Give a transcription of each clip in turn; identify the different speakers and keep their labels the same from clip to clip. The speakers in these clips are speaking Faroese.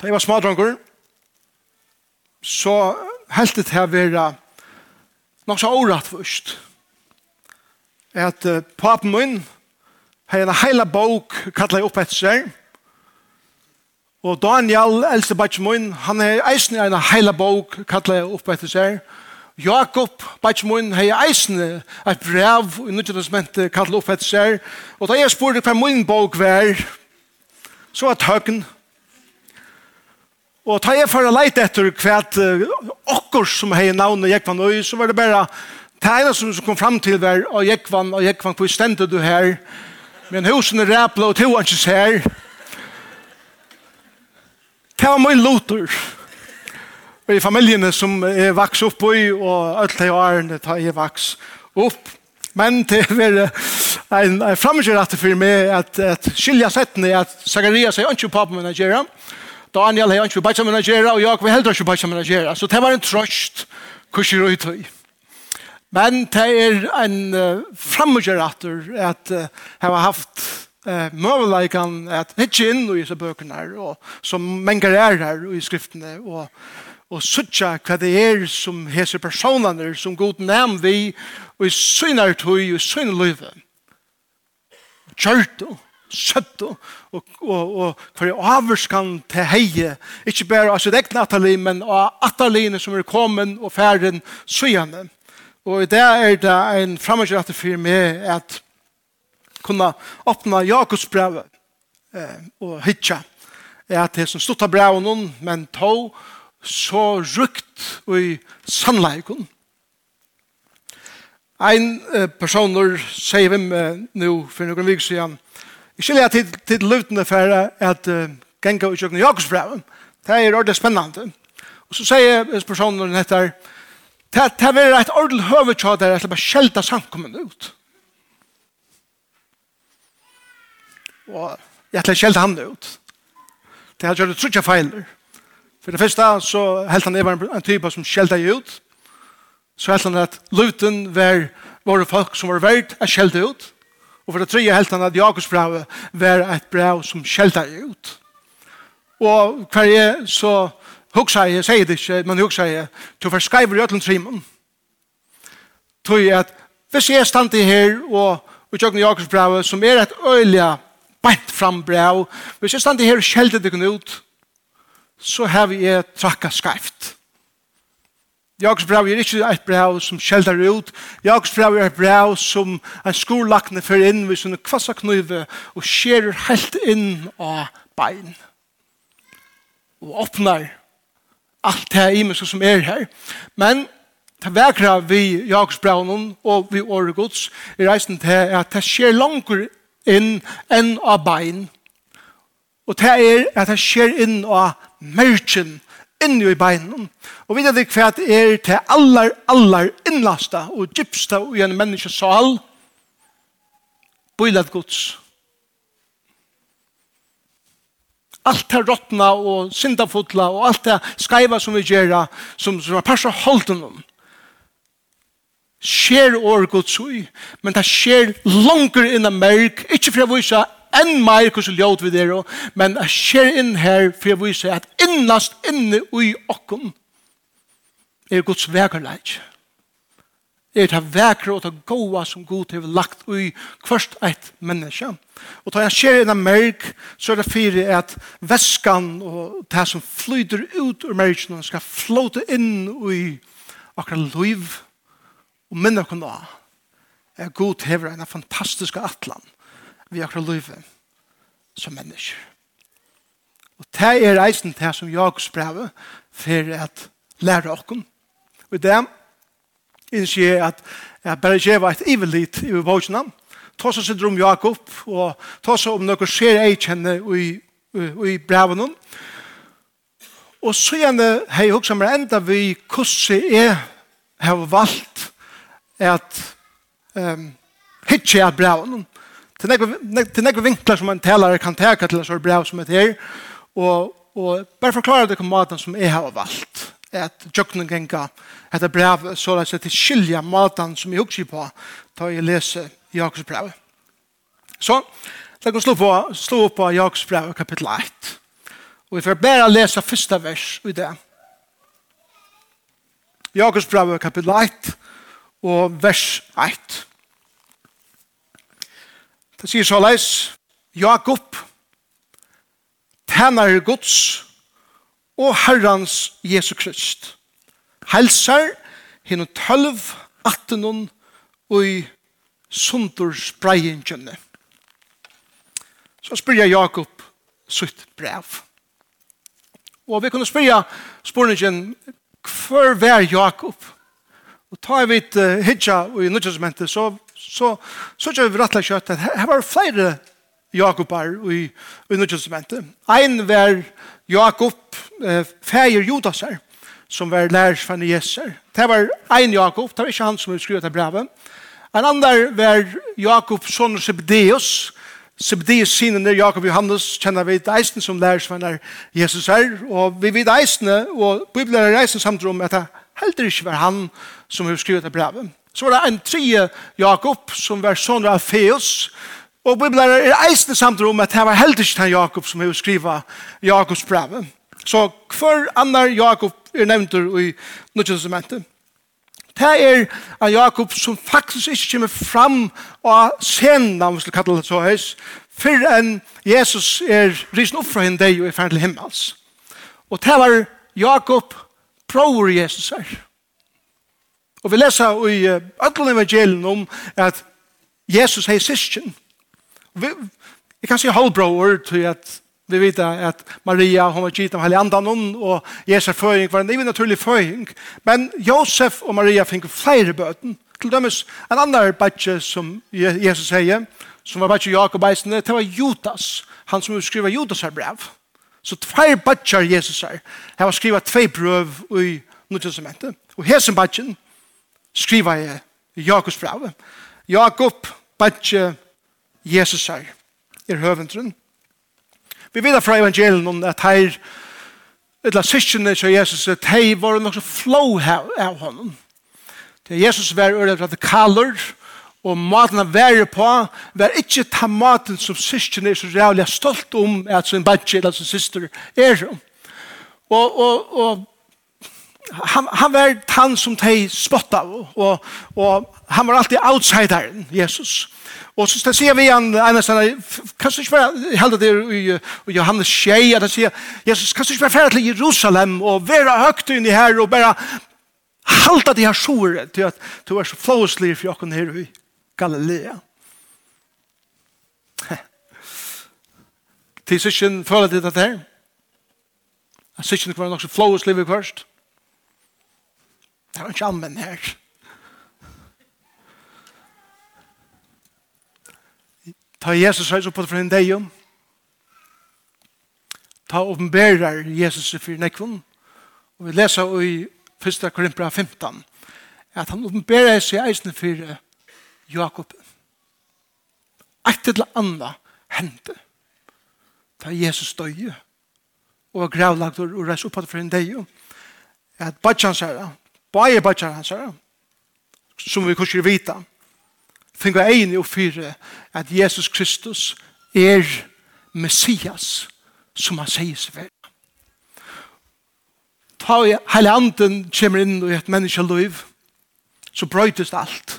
Speaker 1: Da jeg var smadrongur, så helt det til å være nok så året først. At uh, papen min har en heila bok kallet opp etter seg. Og Daniel, eldste bætsen min, han har eisen en heila bok kallet opp etter seg. Jakob, bætsen min, har eisen et brev i nødvendighetsmentet kallet opp etter seg. Og da jeg spurte hva min bok var, så var tøkken, Og ta jeg for å leite etter hva okker som hei navnet Jekvann og så var det bare det ene som kom fram til var og Jekvann, og Jekvann, hvor stendet du her? Men husen er ræpla og to han ikke her. Det var min loter. Og i familiene som er vaks opp i, og alt det årene tar jeg vaks opp. Men det er en, en fremgjørete for meg at, at skilja settene at Zacharias er ikke på på min Daniel har ikke bætja menagera, og Jakob har heller ikke bætja menagera. Så det var en trøst kurs i røytøy. Men det er en uh, fremmedgjerater at uh, jeg har haft uh, møveleikan at hitje inn i disse bøkene her, og som mengar er her i skriftene, og og suttja hva det er som hese personene som god nem vi og i synar tøy og i synar løyve kjørt søtt og, og, og og hver avvurskan til heie, ikke bare av sitt egna atali, men av ataliene som er kommet og færen søgjende. Og i det er det en fremgjørende for meg at kunne åpne Jakobs brev eh, og hitja. Er At det som stod av brev noen, men tog så rukt og i sannleikon. Ein eh, personer sier vi med nå for noen vik siden, Jeg skiljer lea til, til løtene for at uh, genga ut jøkken Jakobsbrevet. Det er ordentlig spennende. Og så sier personen etter, det er et ordentlig høve der at det er bare sjelda samkommen ut. Og jeg ætla sjelda han ut. Det har gjort trutja feiler. For det første så helt han var en type som sjelda ut. Så helt han at luten var våre folk som var verdt å sjelda ut. Og for det tredje helt han at Jakobs brev var et brev som skjelta ut. Og hver jeg så hugsa jeg, sier det ikke, men hugsa jeg, til å være skriver i øtlen trimen. Tog jeg at hvis jeg stand i her og utjøkken Jakobs brev som er et øyelig bant fram brev, hvis jeg stand i her og skjelta det ut, så har jeg trakka skreft. Jakobs brev er ikke et brev som skjelder ut. Jakobs brev er et brev som en skolakne for inn ved sånne kvassa knuive og skjerer helt inn av bein. Og åpner alt det i meg som er her. Men det vekra vi Jakobs brev og vi åre gods i reisen til at det skjer langer inn enn av bein. Og det er at det skjer inn av merkjen inni i beinen. Og vi vet hva det er til allar, allar innlasta og gypsta og en menneskes sal, bøylet gods. Alt det råttna og syndafotla og alt det skaiva som vi gjør som, som er persa holden om. Skjer år gods ui, men det skjer langer innan merk, ikkje for å vise enn meir hvordan ljød vi der, men jeg skjer inn her for jeg viser at innast inne ui okken er Guds vekerleik. Er det vekre og det goa som Gud har lagt ui hverst eitt menneske. Og da jeg skjer inn av merk, så er det fyrir at veskan og det som flyter ut ur merkene skal flåte inn ui akkurat liv og minne okken da. Er Gud hever en fantastisk atlan vi akkurat løyve som mennesker. Og det er reisen til som jeg spraver for at lære okken. Og det er ikke at jeg bare gjør et ivelit i vågene. Ta seg sitt om Jakob, og ta seg om noe skjer jeg kjenner i, i, i brevene. Og så gjerne har jeg også med enda vi hvordan jeg har valgt at um, hitje av brevene til nekve vinklar som en talare kan teka til en sånn brev som et her, og, og bare forklare det om maten som jeg har valgt, at jøkken genga etter brev så det seg til skilja maten som jeg husker på da jeg leser Jakobs brev. Så, la oss slå, på, slå på Jakobs brev kapittel 1. Og vi får bare lese første vers i det. Jakobs brev kapittel 1 og vers 1. Det sier så leis, Jakob, tænare Guds og Herrans Jesu Krist. Helsar hinn og tølv attenon og i sundur spreiingene. Så spyr jeg Jakob sutt brev. Og vi kunne spyrja spurningen, hver vær Jakob? Og ta vi et hitja og i nødvendighetsmentet, så så, så gjør vi rettelig kjøtt at her var flere Jakobar i, i Nødgjøsmentet. Ein var Jakob, eh, feir Judas her, som var lærersfann i Jeser. Det var ein Jakob, det var ikke han som skrev det brevet. En ander var Jakob, son av Sebdeus. Sebdeus sinen er Jakob Johannes, kjenner vi eisen som lærersfann av Jesus her. Og vi vet eisene, og Bibelen er eisen samt om at det heller ikke var han som skrev det brevet. Så var det en tredje Jakob som var sånn av Feus. Og Bibelen er eisende samt om at det var helt ikke den Jakob som har skrivet Jakobs brev. Så hver annar Jakob er nevnt i Nødgjødsementet. Det er en Jakob som faktisk ikke kommer fram av scenen, om vi skal kalle det så høys, før enn Jesus er risen opp fra henne deg og er ferdig til himmels. Og det var Jakob prøver Jesus her. Og vi leser i ødelen evangelien om at Jesus hei syskjen. Jeg kan si halvbror til at vi vet at Maria, hun var gitt av Heliandanon, og Jesus føying var en even naturlig føying. Men Josef og Maria fikk flere bøten. Til dømes en annen bøtje som Jesus sier, som var bøtje Jakob eisene, det var Judas, han som skriver Judas her brev. Så tvær bøtjer Jesus her. Han var skrivet tvei brøv i Nordtestamentet. Og hesen bøtjen, skriva i Jakobs brev. Jakob, Batje, Jesus her, er høvendren. Vi vet fra evangelien om at her, etla syskjene til Jesus, at hei var nok så flow av honom. Det Jesus var øyne radikaler, og maten av være på, var ikke ta maten som syskjene er så rævlig stolt om, at sin badje eller sin syster er. Og, og, og han, han var han som de spotta og, og han var alltid outsideren, Jesus. Og så sier vi han en stedet, kan du ikke være, heldig det i, i Johannes Kjei, at han sier, Jesus, kan du ikke være ferdig til Jerusalem og være høyt inn i her og bare halta de her sjore til at du er så flåslig for jokken her i Galilea. Til sikken føler det dette her? Sikken var nok så flåslig først. Det var ikke anvendt her. Ta Jesus høys opp for en deion. Ta åpenberer Jesus i fyrir nekvun. Og vi leser i 1. Korinthra 15 at han åpenberer seg eisen fyrir Jakob. Eit til anna hendte. Ta Jesus døye og gravlagt og reis opp for en deion. At badjans herra, Bare bare hans her, som vi kanskje vita, finner jeg enig og fyre at Jesus Kristus er Messias, som han sier seg være. Ta hele anden kommer inn i et menneskeliv, så brøytes alt.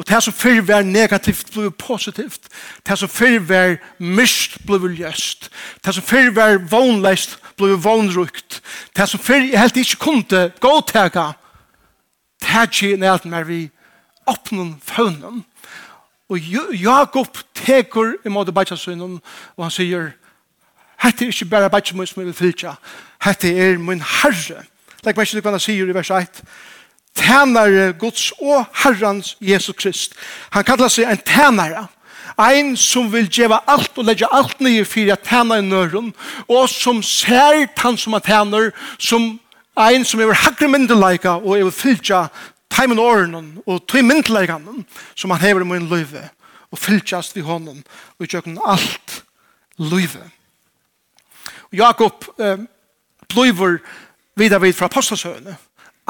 Speaker 1: Og det som før var negativt ble positivt. Det som før var mist ble ljøst. Det som før var vognleist ble vognrukt. Det som før jeg helt ikke kunne gåtega. Det er ikke nært mer vi åpnen føvnen. Og Jakob teker i måte bætsasønnen, og han sier, Hette er ikke bare bætsasønnen som jeg vil fylja. Hette er min herre. Legg meg ikke til hva han sier i vers 1 tænare Guds og Herrens Jesus Krist. Han kallar seg en tænare. Ein som vil djeva alt og leggja alt nye fyrir at tæna i nøren, og som ser han som han tæner, som ein som er hakre myndelaika og er fylgja taimen åren og tøy myndelaikanen som han hever i min løyve og fylgjast vi honom og tjøkken alt løyve. Jakob eh, bløyver vidar vid fra apostasøgene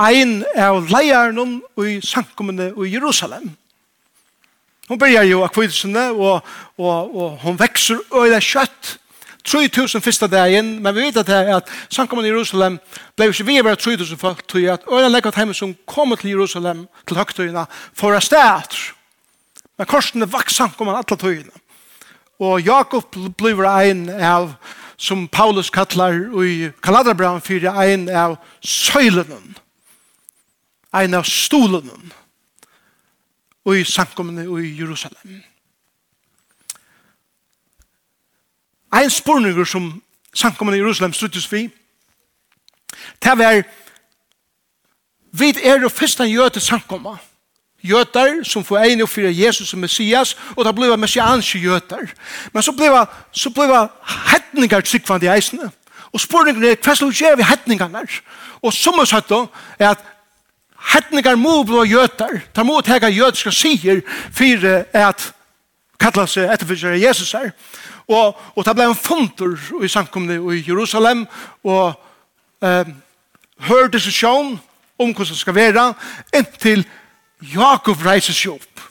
Speaker 1: ein av leierne i samkommende i Jerusalem. Hon börjar jo av og, og, og hon vekser øyla kjøtt. 3000 første dagen, men vi vet at, det er at samkommet i Jerusalem ble ikke vi bare 3000 folk, tog at øyne legget hjemme som kom til Jerusalem, til høgtøyene, for å stedet. Men korsene vaks samkommet alle tøyene. Og Jakob blir ein av, som Paulus kallar i Kaladrabraun, fyrir ein av søylenen en av stolen og i samkommende og i Jerusalem. Ein spurninger som samkommende i Jerusalem struttes vi, det var vi er jo først en jøte samkommet. Jøter som får egen oppfyrer Jesus som Messias, og det ble messianske jøter. Men så ble, så ble hettninger tryggvande i eisene. Og spurningen er, hva slags gjør vi hettningene? Og som har sagt da, er at Hettningar må blå gjøtar. Tar må tega jødiska sier for at kalla seg etterfyrir Jesus her. Og, og det ble en funtur i samkomne i Jerusalem og eh, hør sjön om hvordan det skal være inntil Jakob reiser seg opp.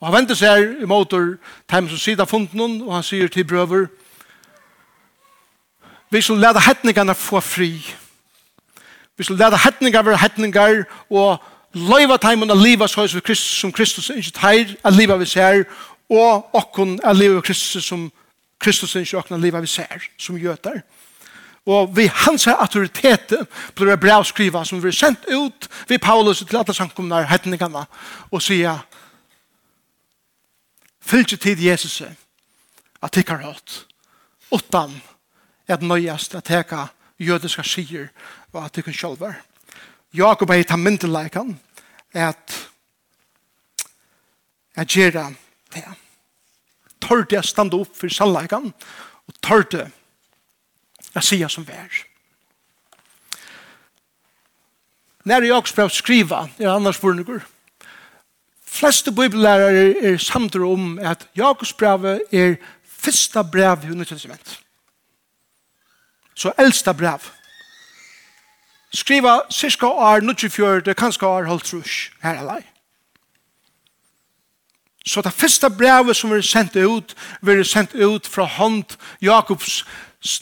Speaker 1: Og han venter seg i motor time som sida funden hon, og han sier til brøver vi skal lade hetningene få fri. Vi skal lade hetningar være hetningar, og løyva teimen av livet så som Kristus, som Kristus ikke teir, av livet vi ser, og okkon a liva Kristus som Kristus ikke okkon av livet vi ser, som gjøter. Og vi hans autoritet blir det bra skriva som vi er sendt ut vi Paulus til alle samkomne hetningarna og sier Fylg tid Jesus at tikkar hatt utan at nøyast at teka jødiska sier og at tykken sjølver. Jakob er i tamminteleikan at at gjerra det. Tørte jeg standa opp for sannleikan og tørte jeg sier som vær. Når jeg også prøver skal skriva er andre spørninger, Fleste bibellærere er samtidig om at Jakobs brev er første brev i Nyttestamentet så eldsta brev. Skriva cirka år 94, kanskje år holdt halvtrus, her er lei. Så det første brevet som er sendt ut, er sendt ut fra hånd Jakobs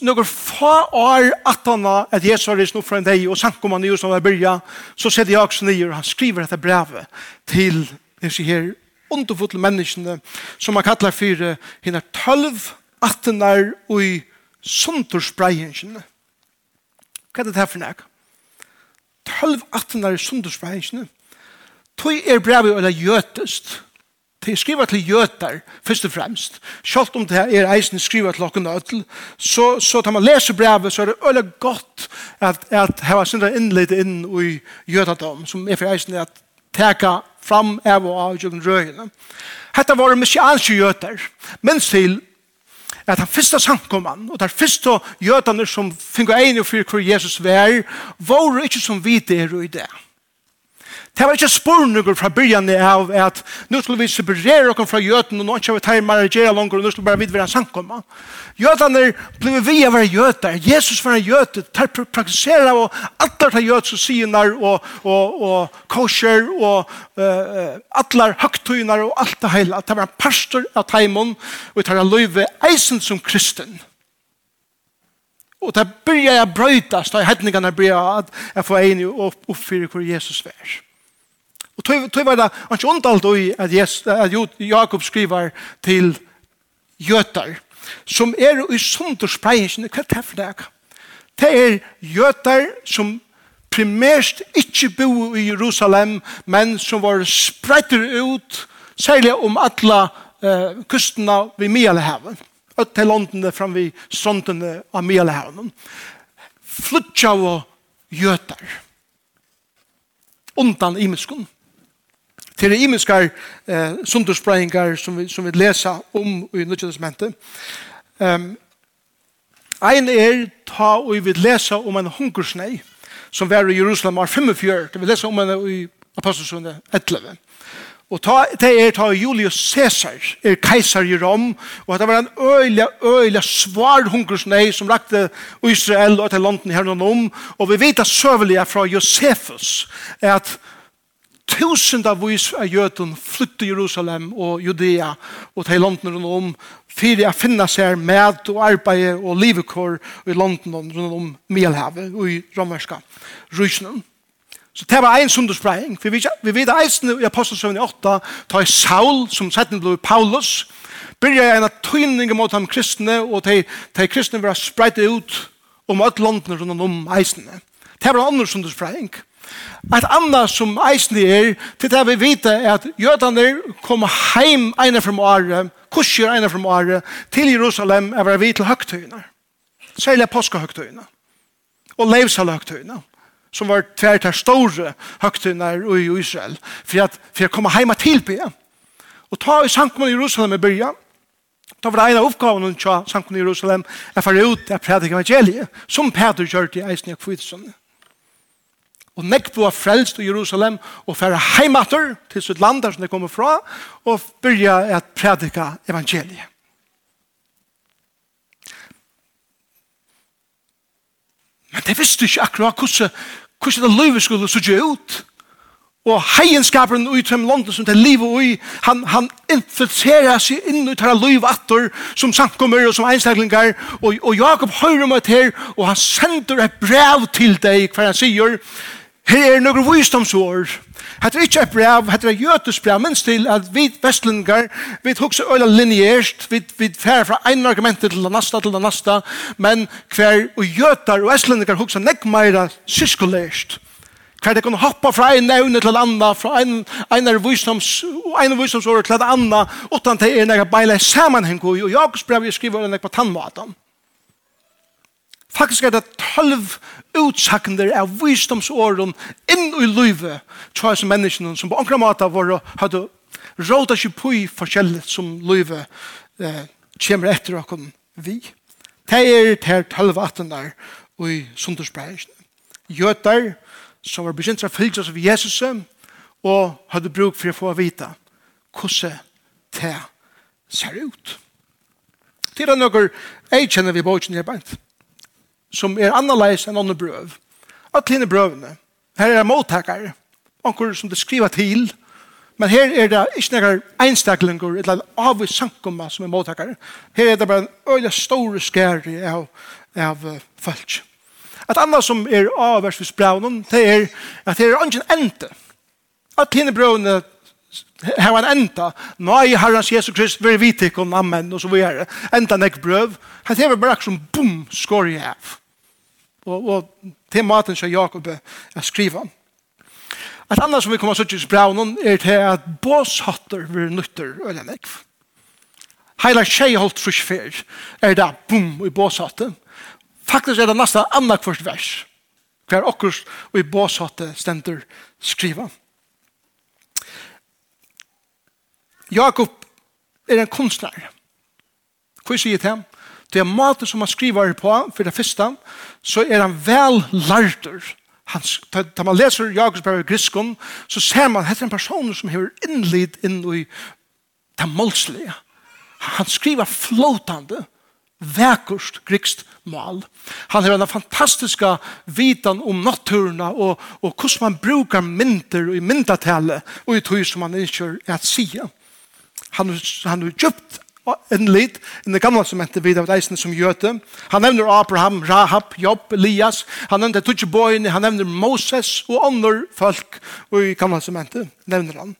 Speaker 1: några få år att han att Jesus har rest nu från dig och sen kommer han ju som har börja så sätter jag också ner och han skriver detta brev till det så här underfotla människorna som man kallar för hina tolv attenar och i sundursbreiingene. Hva er det her for nek? 12-18 er sundursbreiingene. Tøy er brevet eller gjøtest. Det er skrivet til gjøter, først og fremst. Selv om det er eisen skrivet til åkken ødel, så, så tar man leser brevet, så er det øyne godt at, at her var sindra innleid inn i gjøterdom, som er for eisen at teka fram av og av jøkken røyene. Hette var messianske gjøter, minst til at han første samkomman og der første jødene som finner ene for hvor Jesus var, var ikke som vi der og i det. Det var ikke spurninger fra byrjan av at nå skulle vi separere oss fra jøten, og nå skal vi ta i maragera langer, og nå skulle vi bare vidvere en samkomma. Jøtene ble vi av å være jøter. Jesus var en jøter. Der praktiserer og atler tar jøt og sier og, og, og kosher, og uh, atler høgtøyner og alt det hele. Det var en pastor av teimen, og det tar løyve eisen som kristen. Og det byrja jeg brøytast, da jeg hetningene byrja at jeg får en opp, oppfyrir hvor Jesus vær. Og tog var det ikke ondalt i at, yes, at Jakob skriver til jøter, som er i sunderspreiingen, hva er det for deg? Det er jøter som primært ikke bo i Jerusalem, men som var spreiter ut, særlig om alle uh, kustene ved Mialhaven, og til London fram ved strandene av Mialhaven. Flutja og jøter, Undan imenskunn til imiskar eh, sunderspreiingar som vi, som vi lesa om i Nudjødesmentet. Um, ein er ta og vi lesa om en hungersnei som var i Jerusalem var 45, vi lesa om en i Apostelsundet 11. Og ta, det er ta Julius Caesar, er keiser i Rom, og det var en øyla, øyla svar hungersnei som rakte Israel og til London her noen om, og vi vet at søvelige fra Josefus er at tusen av vis av jøten flyttet Jerusalem og Judea og til London rundt om for å finne seg med og arbeid og livekår i London rundt om Mielhavet og i romerska rysene. Så det var en sunderspreying. Vi vet, vi vet eisen i Apostelsøvn 8 tar Saul, som setten ble Paulus, byrja en av tøyning mot ham kristne og de, de kristne var spreit ut om alt London rundt om eisene. Det var en annen sunderspreying. Et annet som eisen er, til det vi vet er at jødene kom heim ene fra året, kurser ene fra året, til Jerusalem, og var vi til høgtøyene. Særlig påskehøgtøyene. Og leivsalhøgtøyene som var tvärt her store høgtøyene i Israel for at, for å komme hem til be. Og ta i Sankt i Jerusalem i början. Da var det ena uppgaven til Sankt Jerusalem är för ut att predika evangeliet som Peter gjør til eisen i Kvitsund. Og nekk blå frelst i Jerusalem og færre heimater til sitt land der som de kommer fra og byrja at predika evangeliet. Men det visste ikke akkurat hvordan, hvordan det livet skulle sutje ut. Og heienskaperen i dem London som det livet i, han, han infiltrerer seg inn i det livet atter som samkommer og som einstaklingar. Og, og Jakob hører meg til, her, og han sender et brev til deg hver han sier, Her er noen visdomsår. Hette er ikke et brev, hette er jøtes brev, men til at vi vestlingar, vi hukse øyla linjert, vi, vi fer fra en argument til den nasta til den nasta, men hver og jötar og vestlengar hukse nekk meira syskulært. Hver det kunne hoppa fra en nevne til anna, fra en, en visdoms, en visdomsår til anna, utan det er nekka beile sammanheng, og i Jakobs brev jeg skriver nekka på tannmaten. Faktisk er det tolv utsakner av visdomsåren inn i livet til som menneskene som på omkring måte var hadde råda seg på i forskjellet som livet eh, kommer etter okken vi. Det er til tolv tølv der i sundersbreisene. Gjøter som var bekjent av fylgjøs av Jesus og hadde bruk for å få vite hvordan det ser ut. Til er med jeg kjenner vi på her bænt som er annerledes enn andre brøv. At henne brøvene. Her er mottaker, anker som det skriver til, men her er det ikke noen einstaklinger, eller avvis sankumma som er mottaker. Her er det bare en øyla store skære av, av folk. Et annet som er avværsvis brøvene, det er at her er ingen ente. At henne brøvene her var en enda. Nå er herrens Jesus Krist, vi er vitikken, amen, og så vi er enda nek brøv. Her er det bare som bom, skår i av. Og, og til maten som Jakob er skriva. Et annet som vi kommer til å braun er til at båshatter vil nytter øyne nek. Heila tjej holdt frusfer er det bom i båshatter. Faktisk er det nesten annet kvart vers. Hver okkur og i båshatter stender skriver. Skriva. Jakob er en kunstner. Hva sier til ham? Det er maten som han skriver på for det første, så er han vel lærter. Han, da man leser Jakobs brev i Griskon, så ser man at det er en person som har innlid inn i det målslige. Han skriver flåtande, vekkust grikst mal. Han har en fantastisk vitan om naturna og, og hvordan man brukar mynter i myndatale og i tog som man ikke er at sige. Han, han har djupt en lit i det gamla testamentet vid av eisen som gjøte. Han nevner Abraham, Rahab, Job, Elias. Han nevner Tudjeboyne, han nevner Moses og andre folk og i gamla testamentet nevner han.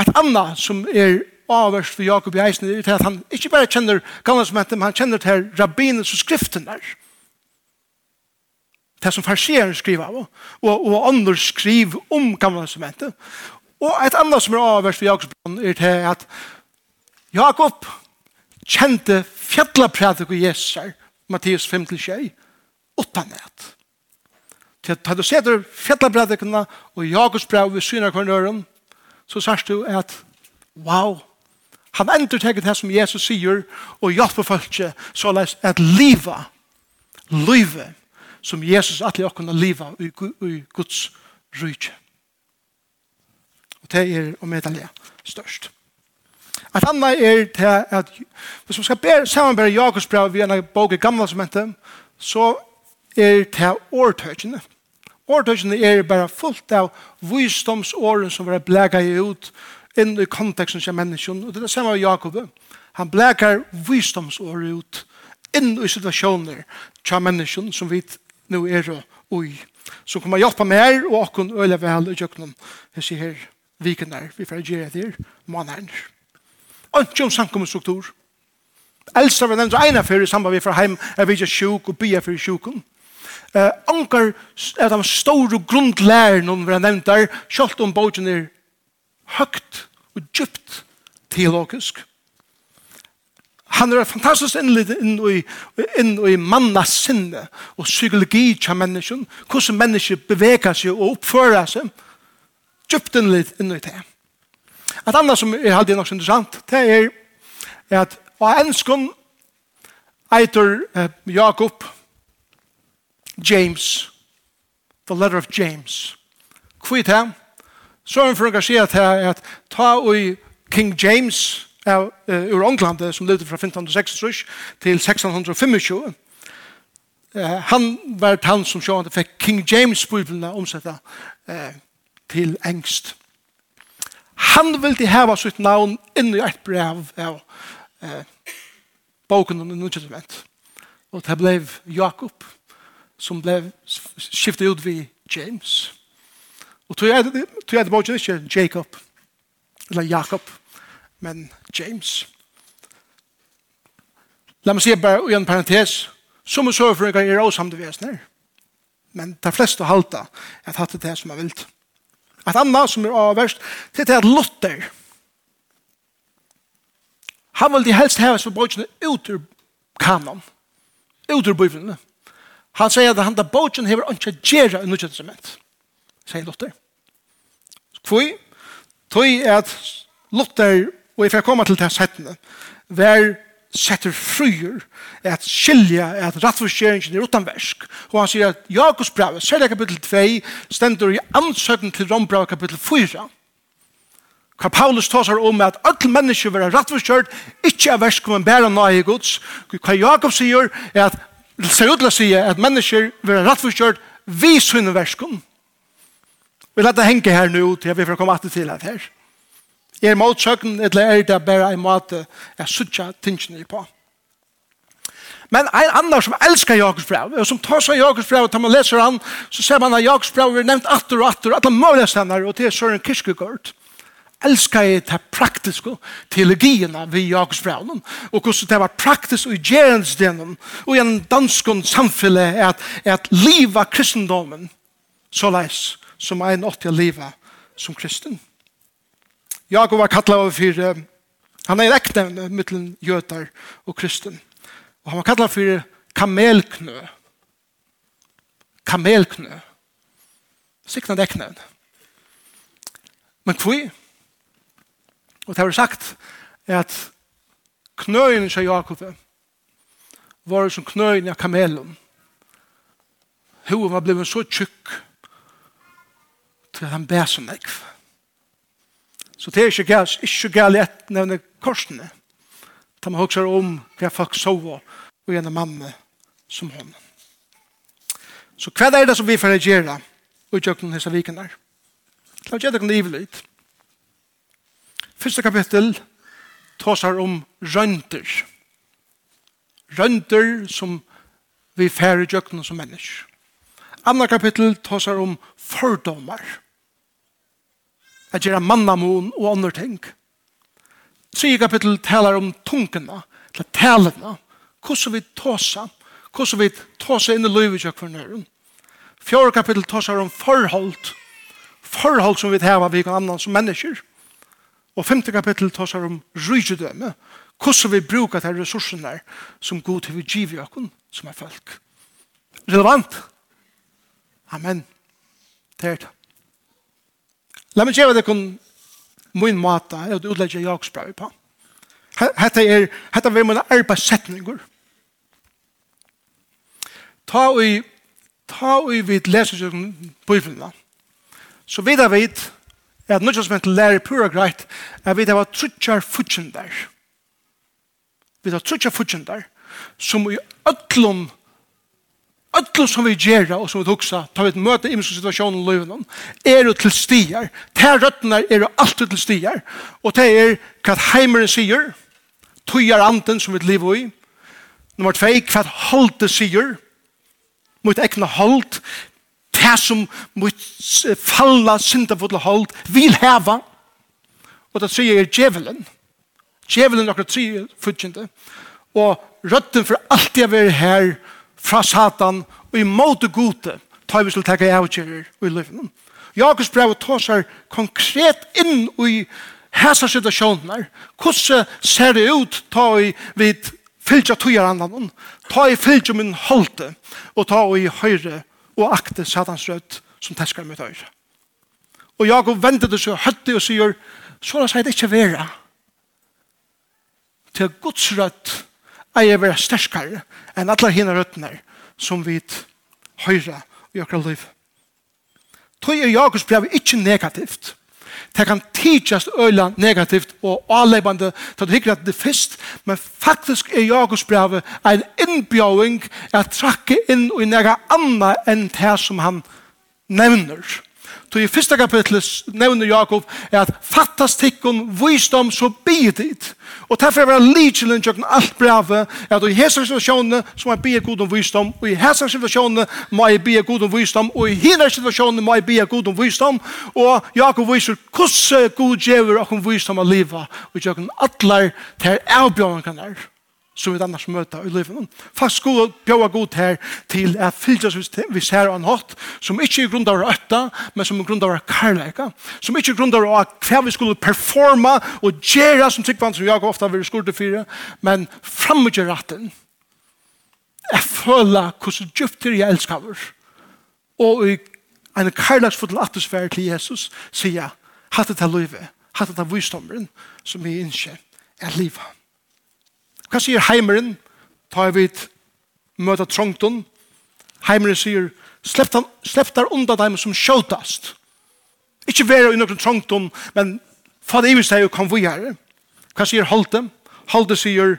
Speaker 1: Et annet som er avverst for Jakob i eisen er at han ikke bare kjenner gamla testamentet, men han kjenner til rabbinens og skriften der det som farseren skriver av, og, og andre skriver om gamla testamentet. Og et annet som er avverst for Jakob er til at Jakob kjente fjallapratik og Jesar, Matteus 5-6, utan et. Til at du setter fjallapratikene og Jakobs brev ved synakvarnøren, så sørst du at, wow, han ender til det som Jesus sier, og hjelper folk så leis at liva, liva, som Jesus atli okkurna liva i, i Guds rydje. Og det er om medalje størst. At han er til at hvis man skal ber, samanbære Jakobs brev via en bok i gamla som heter, så er til årtøkene. Årtøkene er bare fullt av visdomsåren som var blæga i ut inn i konteksten som menneskjen. Og det er det samme av Jakob. Han blægar visdomsåren ut inn i situasjoner som menneskjen som vi nå er og i. Så kommer hjelpa mer og åkken øyla vel i jøkkenen. Jeg sier her, viken der, vi får gjøre det her, mannerne. Ikke om samkommestruktur. Elsa var nevnt ena før i samband vi fra heim, er vi ikke sjuk og bya for sjukum. Uh, Anker er de store grunnlærene vi har nevnt der, selv om bogen er høgt og djupt teologisk. Han er fantastisk innlitt inn i, inn i mannas sinne og psykologi til mennesken, hvordan mennesker beveger seg og oppfører seg, djupt innlitt inn i det. Et annet som er alltid nok interessant, det er at av enskon eitur eh, Jakob James, the letter of James. Kvitt her, så er han for å si at her at ta ui King James av, uh, ur England, som levde fra 1506 til 1625, Eh, han var han som sjående fikk King James-bibelene omsetta eh, til engst. Han vildi heva sitt navn inn i eit brev av eh, boken om Nye Testament. Og det ble Jakob, som ble skiftet ut ved James. Og tog jeg det boken ikke Jacob, eller Jakob, men James. La meg si bare i en parentes, som er så for en gang i råsamte vesner. Men de fleste halta at hatt det som er vildt. Et annet som er avverst, det er at Luther, han vil de helst heve for bøtjene ut ur kanon, ut ur bøyvnene. Han sier at han da bøtjene hever ikke gjerra i nødvendig nødvendighet, sier Luther. Kvoi, tøy er at Luther, og jeg får komme til det settene, var setter fryer, at skilja, at rattforskjeringen er utanversk. Og han sier at Jakobs brev, særlig kapittel 2, stender i ansøkning til Rombrev kapittel 4. Hva Paulus tar seg om at alle mennesker vil ha rattforskjørt, ikke er versk, om men bæra nøye gods. Hva Jakob sier er at ser ut til å si at mennesker vil ha rattforskjørt vi sunne verskon. Vi lette henge her nå til at vi får komme alltid til at her. Er motsøkken, eller er det bare en måte jeg sutja tingene på. Men en annan som elskar Jakobs brev, og som tar seg Jakobs brev, og tar man leser han, så ser man at Jakobs brev er nevnt atter og atter, at han alle mulige stender, og til Søren Kirkegaard. Elskar jeg det praktiske teologierna ved Jakobs brev, og hvordan det var praktisk og gjerensdelen, og i en dansk samfunn er at, er at livet kristendommen, så leis, som en åttig livet som kristen. Jakob var kallad over for han er rekne mellan jötar og kristen. Og han var kallad for kamelknø. Kamelknø. Sikna deknen. Men hvor? Og det har sagt at knøyen til Jakob var som knøyen av kamelen. Hoven var blevet så tjukk til at han bär som nekv. Så det er ikke galt, ikke galt et nevne korsene. Da man husker om hva folk sover og gjennom mamma som hon. Så hva er det som vi får gjøre og gjøre disse vikene der? La oss gjøre det ivelit. Første kapittel tåsar om rønter. Rønter som vi færre gjøre som mennesker. Andre kapittel tåsar om fordomar. Fordomar at gjøre mannamon og andre ting. Tre kapittel taler om tungene, eller talene, hvordan vi tåsa, hvordan vi tåsa inn i livet i kjøkkenøren. Fjord kapittel tåsar om forhold, forhold som vi hever vi kan annan som mennesker. Og femte kapittel tåser om rydgedømme, hvordan vi bruker de ressursene som god til vi giver oss som er folk. Relevant? Amen. Det er det. La meg gjøre det kun min måte er å utlegge Jakobs brev på. Hette er, hette er mine arbeidssetninger. Ta og ta og vi leser jo Bibelen. Så videre vet at nå som heter lærer pura greit, er vet at jeg var trutjar futsen der. Vi var trutjar futsen der, som i øtlom öllum som vi gjerra og som vi tuksa, ta vi et møte i situasjonen i løyvnum, er jo til stier. Ta røttene er jo alltid til stier. Og det er hva heimeren sier, tøyer anden som vi lever i. Nummer tvei, hva holdet sier, mot ekne hold, det som mot falla syndafotla hold, vil heva. Og det sier er djevelen. Djevelen akkurat sier, fudgjende. Og røtten for alltid å være her, fra Satan og i måte gode tar vi til å takke avgjører i livet. Jakobs brev tar konkret inn i hese situasjoner. Hvordan ser det ut ta i vid fylgja tøyer andan, ta i fylgja min holte og ta i høyre og akte Satans rødt som teskar mitt høyre. Og Jakob ventet det så høtti og sier, så la seg det ikke være. Til Guds rødt eier være sterskare enn alle henne røttene som vi høyre i akkurat liv. Tøy er Jakobs brev ikke negativt. Det kan tidsast øyla negativt og avleibande til å hikker at det fyrst, men faktisk er Jakobs brev en innbjøring at trakke inn i nega anna enn det som han nevner Så i første kapitlet nevner Jakob är att fattas tikkun visdom så bidigt. Og derfor er det likelin tjöken allt brave at i hese situasjonene så må jeg bia god om visdom og i hese situasjonene må jeg bia god om visdom og i hina situasjonene må jeg bia god om visdom og Jakob viser hvordan god djever och om visdom att leva och tjöken allar til avbjørnene kan där som vi annars møter i livet. Fast skulle bjøve god her til at fylgja vi ser en hatt som ikke er grunn av øtta, men som er grunn av karlæka, som ikke er grunn av hva vi skulle performa og gjøre som tykkvann som jeg ofte vil skurte fire, men fremmedgjør retten. Jeg føler hvordan djupter jeg elsker vår. Og i en karlæksfull atmosfære til Jesus sier jeg, hatt det til livet, hatt det til visdommeren som vi innskjer er livet. Hva sier heimeren? Ta vi et møte trångton. Heimeren sier, slepp, der undan dem som skjøtast. Ikke være i noen trångton, men fa det ivis deg og kom vi her. Hva sier Holte? Holte sier,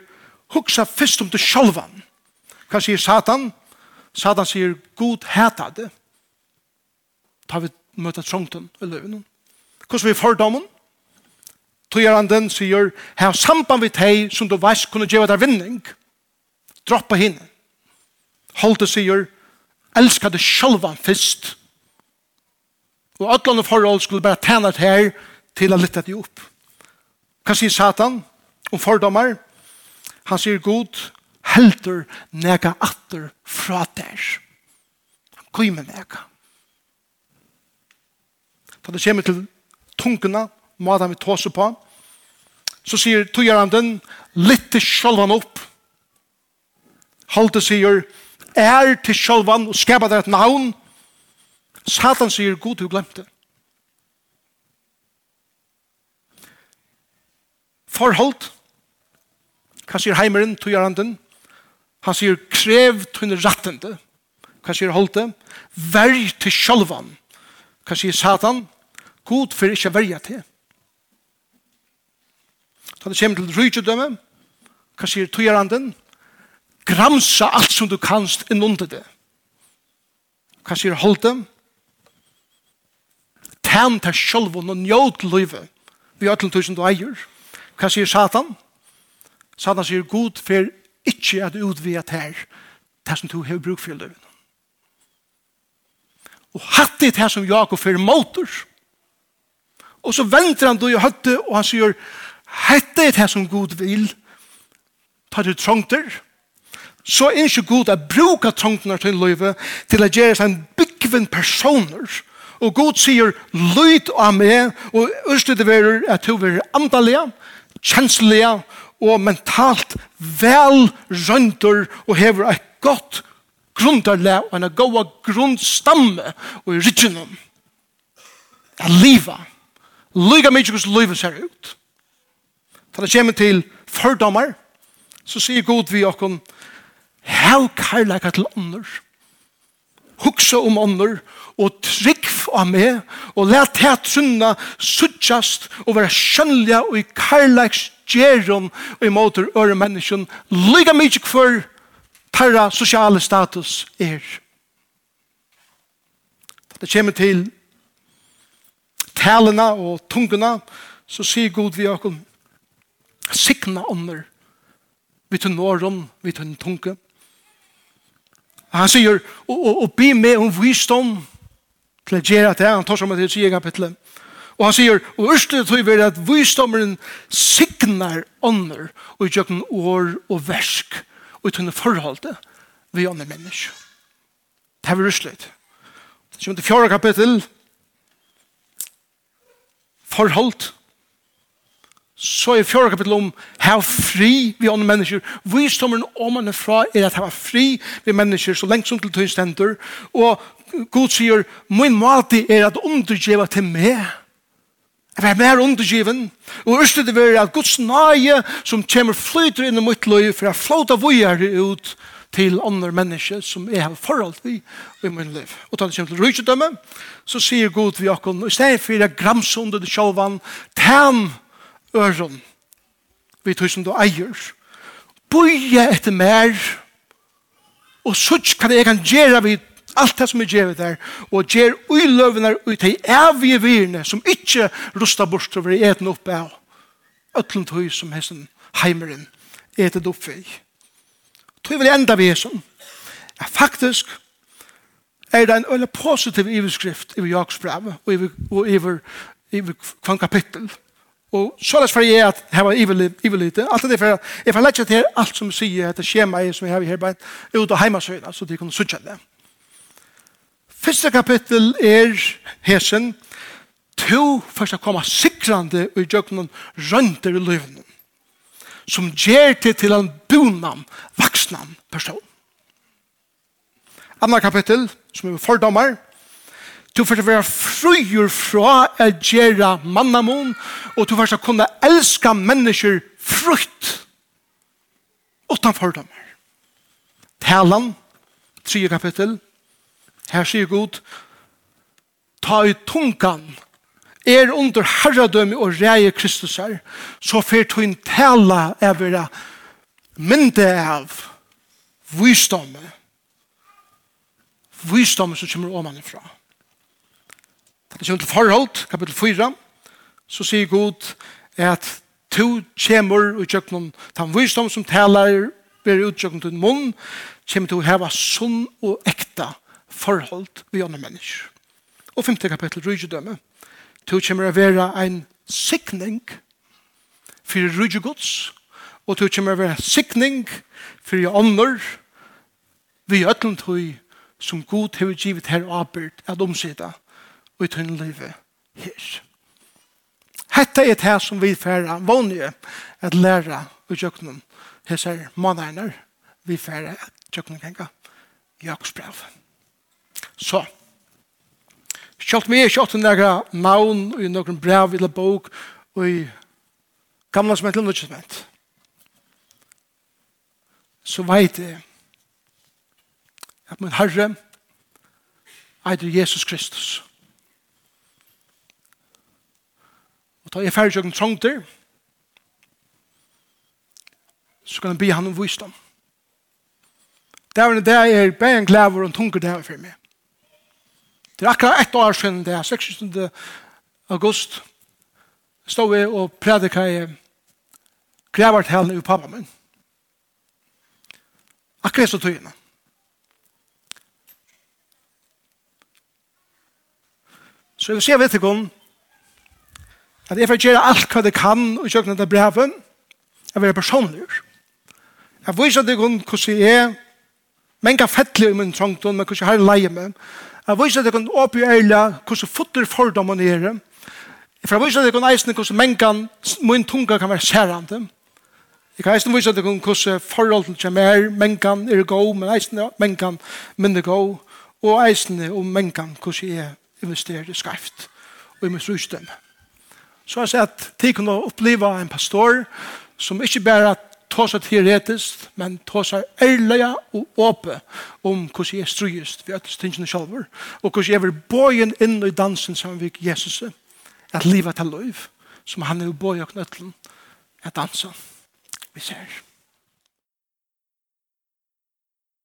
Speaker 1: huksa fyrst om du sjølvan. Hva sier Satan? Satan sier, god heta det. Ta vi møte trångton i løven. Hvordan vi fordommen? Tøyaranden sier, her samband vi teg som du veist kunne gjeva der vinning. Droppa hinne. Holte sier, elska det sjølvan fyrst. Og atlande forhold skulle bare tæna det her til å lytte det opp. Hva sier Satan om fordommer? Han sier god, helter nega atter fra der. Han kommer nega. Da det kommer til tungene, måten vi tåser på, så sier togjæranden, litt til sjølvan opp. Halte sier, er til sjølvan, og skapet deg et navn. Satan sier, god, du glemte. Forhold, hva sier heimeren, togjæranden? Han sier, krev tunne rattende. Hva sier Holte? Verg til sjølvan. Hva sier Satan? God for ikke verja til. Da det kommer til rydgjødømme, hva sier togjeranden? Gramsa alt som du kanst innunder det. Hva sier holde? Tæn til sjølven og njød livet. Vi har til tusen du eier. Hva sier Satan? Satan sier god for ikke at utvida her det som du har bruk for livet. Og hatt det her som Jakob for motor. Og så venter han då i høtte og han sier, Hette er det som Gud vil. Ta du trångter. Så er ikke Gud å bruke trångtene til livet til å gjøre seg en byggven personer. Og Gud sier, lyd av meg, og ønsker det være at du er andalige, kjenslige og mentalt vel rønter og hever et godt grundarle og en god grunnstamme og i ryggen om. livet. Lyga mye hvordan livet ser ut. Da det kommer til fordommer, så sier Gud vi okken, hev karlæka til ånder. Hugsa om ånder, og trygg av meg, og let her trunna suttjast, og være skjønlige og i karlæks gjerum, og i måter øre menneskjen, lyga mykje for tarra sosiale status er. Det kommer til talene og tungene, så sier Gud vi okken, Sikna ånder. Vi tog nåren, vi tog en tunke. Han sier, og, og, og be med om visdom til å gjøre det. Han tar som et sier kapitlet. Og han sier, og ørste tror vi at visdommeren siknar ånder og gjør den år og versk og tog forholdet vi ånder mennesker. Det er vi ærstet. Det kommer til fjorda kapittel, forhold så er fjorda kapitel om hev fri vi andre mennesker. Visdommeren om man er fra er at hev fri vi mennesker så lengt som til tøystender. Og Gud sier, min måte er at undergjeva til meg. Jeg var mer undergiven. Og øste det var at Guds nage som kommer flyter inn i mitt løy for jeg flåta vujer ut til andre mennesker som jeg har forhold til i min liv. Og da det kommer til rydgjødømme, så sier Gud vi okken, i stedet for jeg gramser under det sjåvan, tenn øren, vi tog som du eier, bøye etter mer, og sutt kan jeg kan gjøre vi alt det som jeg gjør der, og gjør uiløvene ut i evige virne som ikke rusta bort over i eten oppe av, øtlen tog som hesten heimeren, etet oppe i. Tog vil enda vi er sånn. Ja, faktisk er det en øyne positiv iverskrift i Jaksbrevet og i, og i, i, i, i, Og så er det for jeg at her var ivel lite. Alt det er for jeg får lett til alt som sier etter skjema jeg som jeg har i her bare ut av heimasøyna, så de kan sutja det. Første kapittel er hesen to først å komme sikrande og i djøkkenen rønter i løvnen som gjør det til en bonam, vaksnam person. Andra kapittel, som er fordommer, Du får være frøyer fra å gjøre mannamon, og du får kunne elske mennesker frukt utan fordommer. Talan, 3 kapittel, her sier Gud, ta i tungan, er under herredømme og reie Kristus her, så får du en tala evera mynde av visdomme, visdomme som kommer om han omanifra det kommer til forhold, kapittel 4, så sier Gud at to kjemur i kjøkkenen, den visdom som taler ber ut kjøkkenen til munn, kommer til å heva sunn og ekta forhold vi andre mennesker. Og femte kapittel, rydgjødømme, to kjemur å være en sikning for rydgjøgods, og to kjemur å være sikning for ånder vi øtlentøy som Gud har givet her arbeid at omsida og i tunne livet her. Hetta er det som vi færa vanlige at læra i jøknum hese mannegner vi færa at jøknum genga Jakobs brev. Så, Sjalt meg er ikke åtte navn og noen brev eller bok og i gamla som heter Nutsjement. Så veit jeg at min herre eitir Jesus Kristus. Og ta i færdsjøkken trångter, så kan han be han om visdom. Det er det jeg er bare en glæver og en tunker det her for meg. Det er akkurat ett år siden det er 16. august stod jeg og prædika i glævertalen i pappa min. Akkurat så tøyene. Så jeg vil se vet ikke om At jeg får gjøre alt hva det kan og kjøkken etter brevet, Jeg vil være personlig. Jeg viser deg om hvordan jeg er. Men jeg fettelig i min trangton, men hvordan jeg har leie meg. Jeg viser deg om åpne øyla, hvordan fotter fordommen er. Jeg viser deg om eisen hvordan men kan, min tunga kan være særande. Jeg kan eisen viser deg om hvordan forholden kommer men kan er god, men eisen er mengan mindre god. Og eisen er om mengan hvordan jeg investerer i skreft og i min sykstemme. Så jeg sier at de kunne oppleve en pastor som ikke bare tar seg teoretisk, men tar seg ærlig og åpe om hvordan jeg strøyest ved at tingene selv, og hvordan jeg vil bøyen inn i dansen sammen med Jesus, at livet er liv, som han er bøyen og knøtlen, at dansen. Vi ser.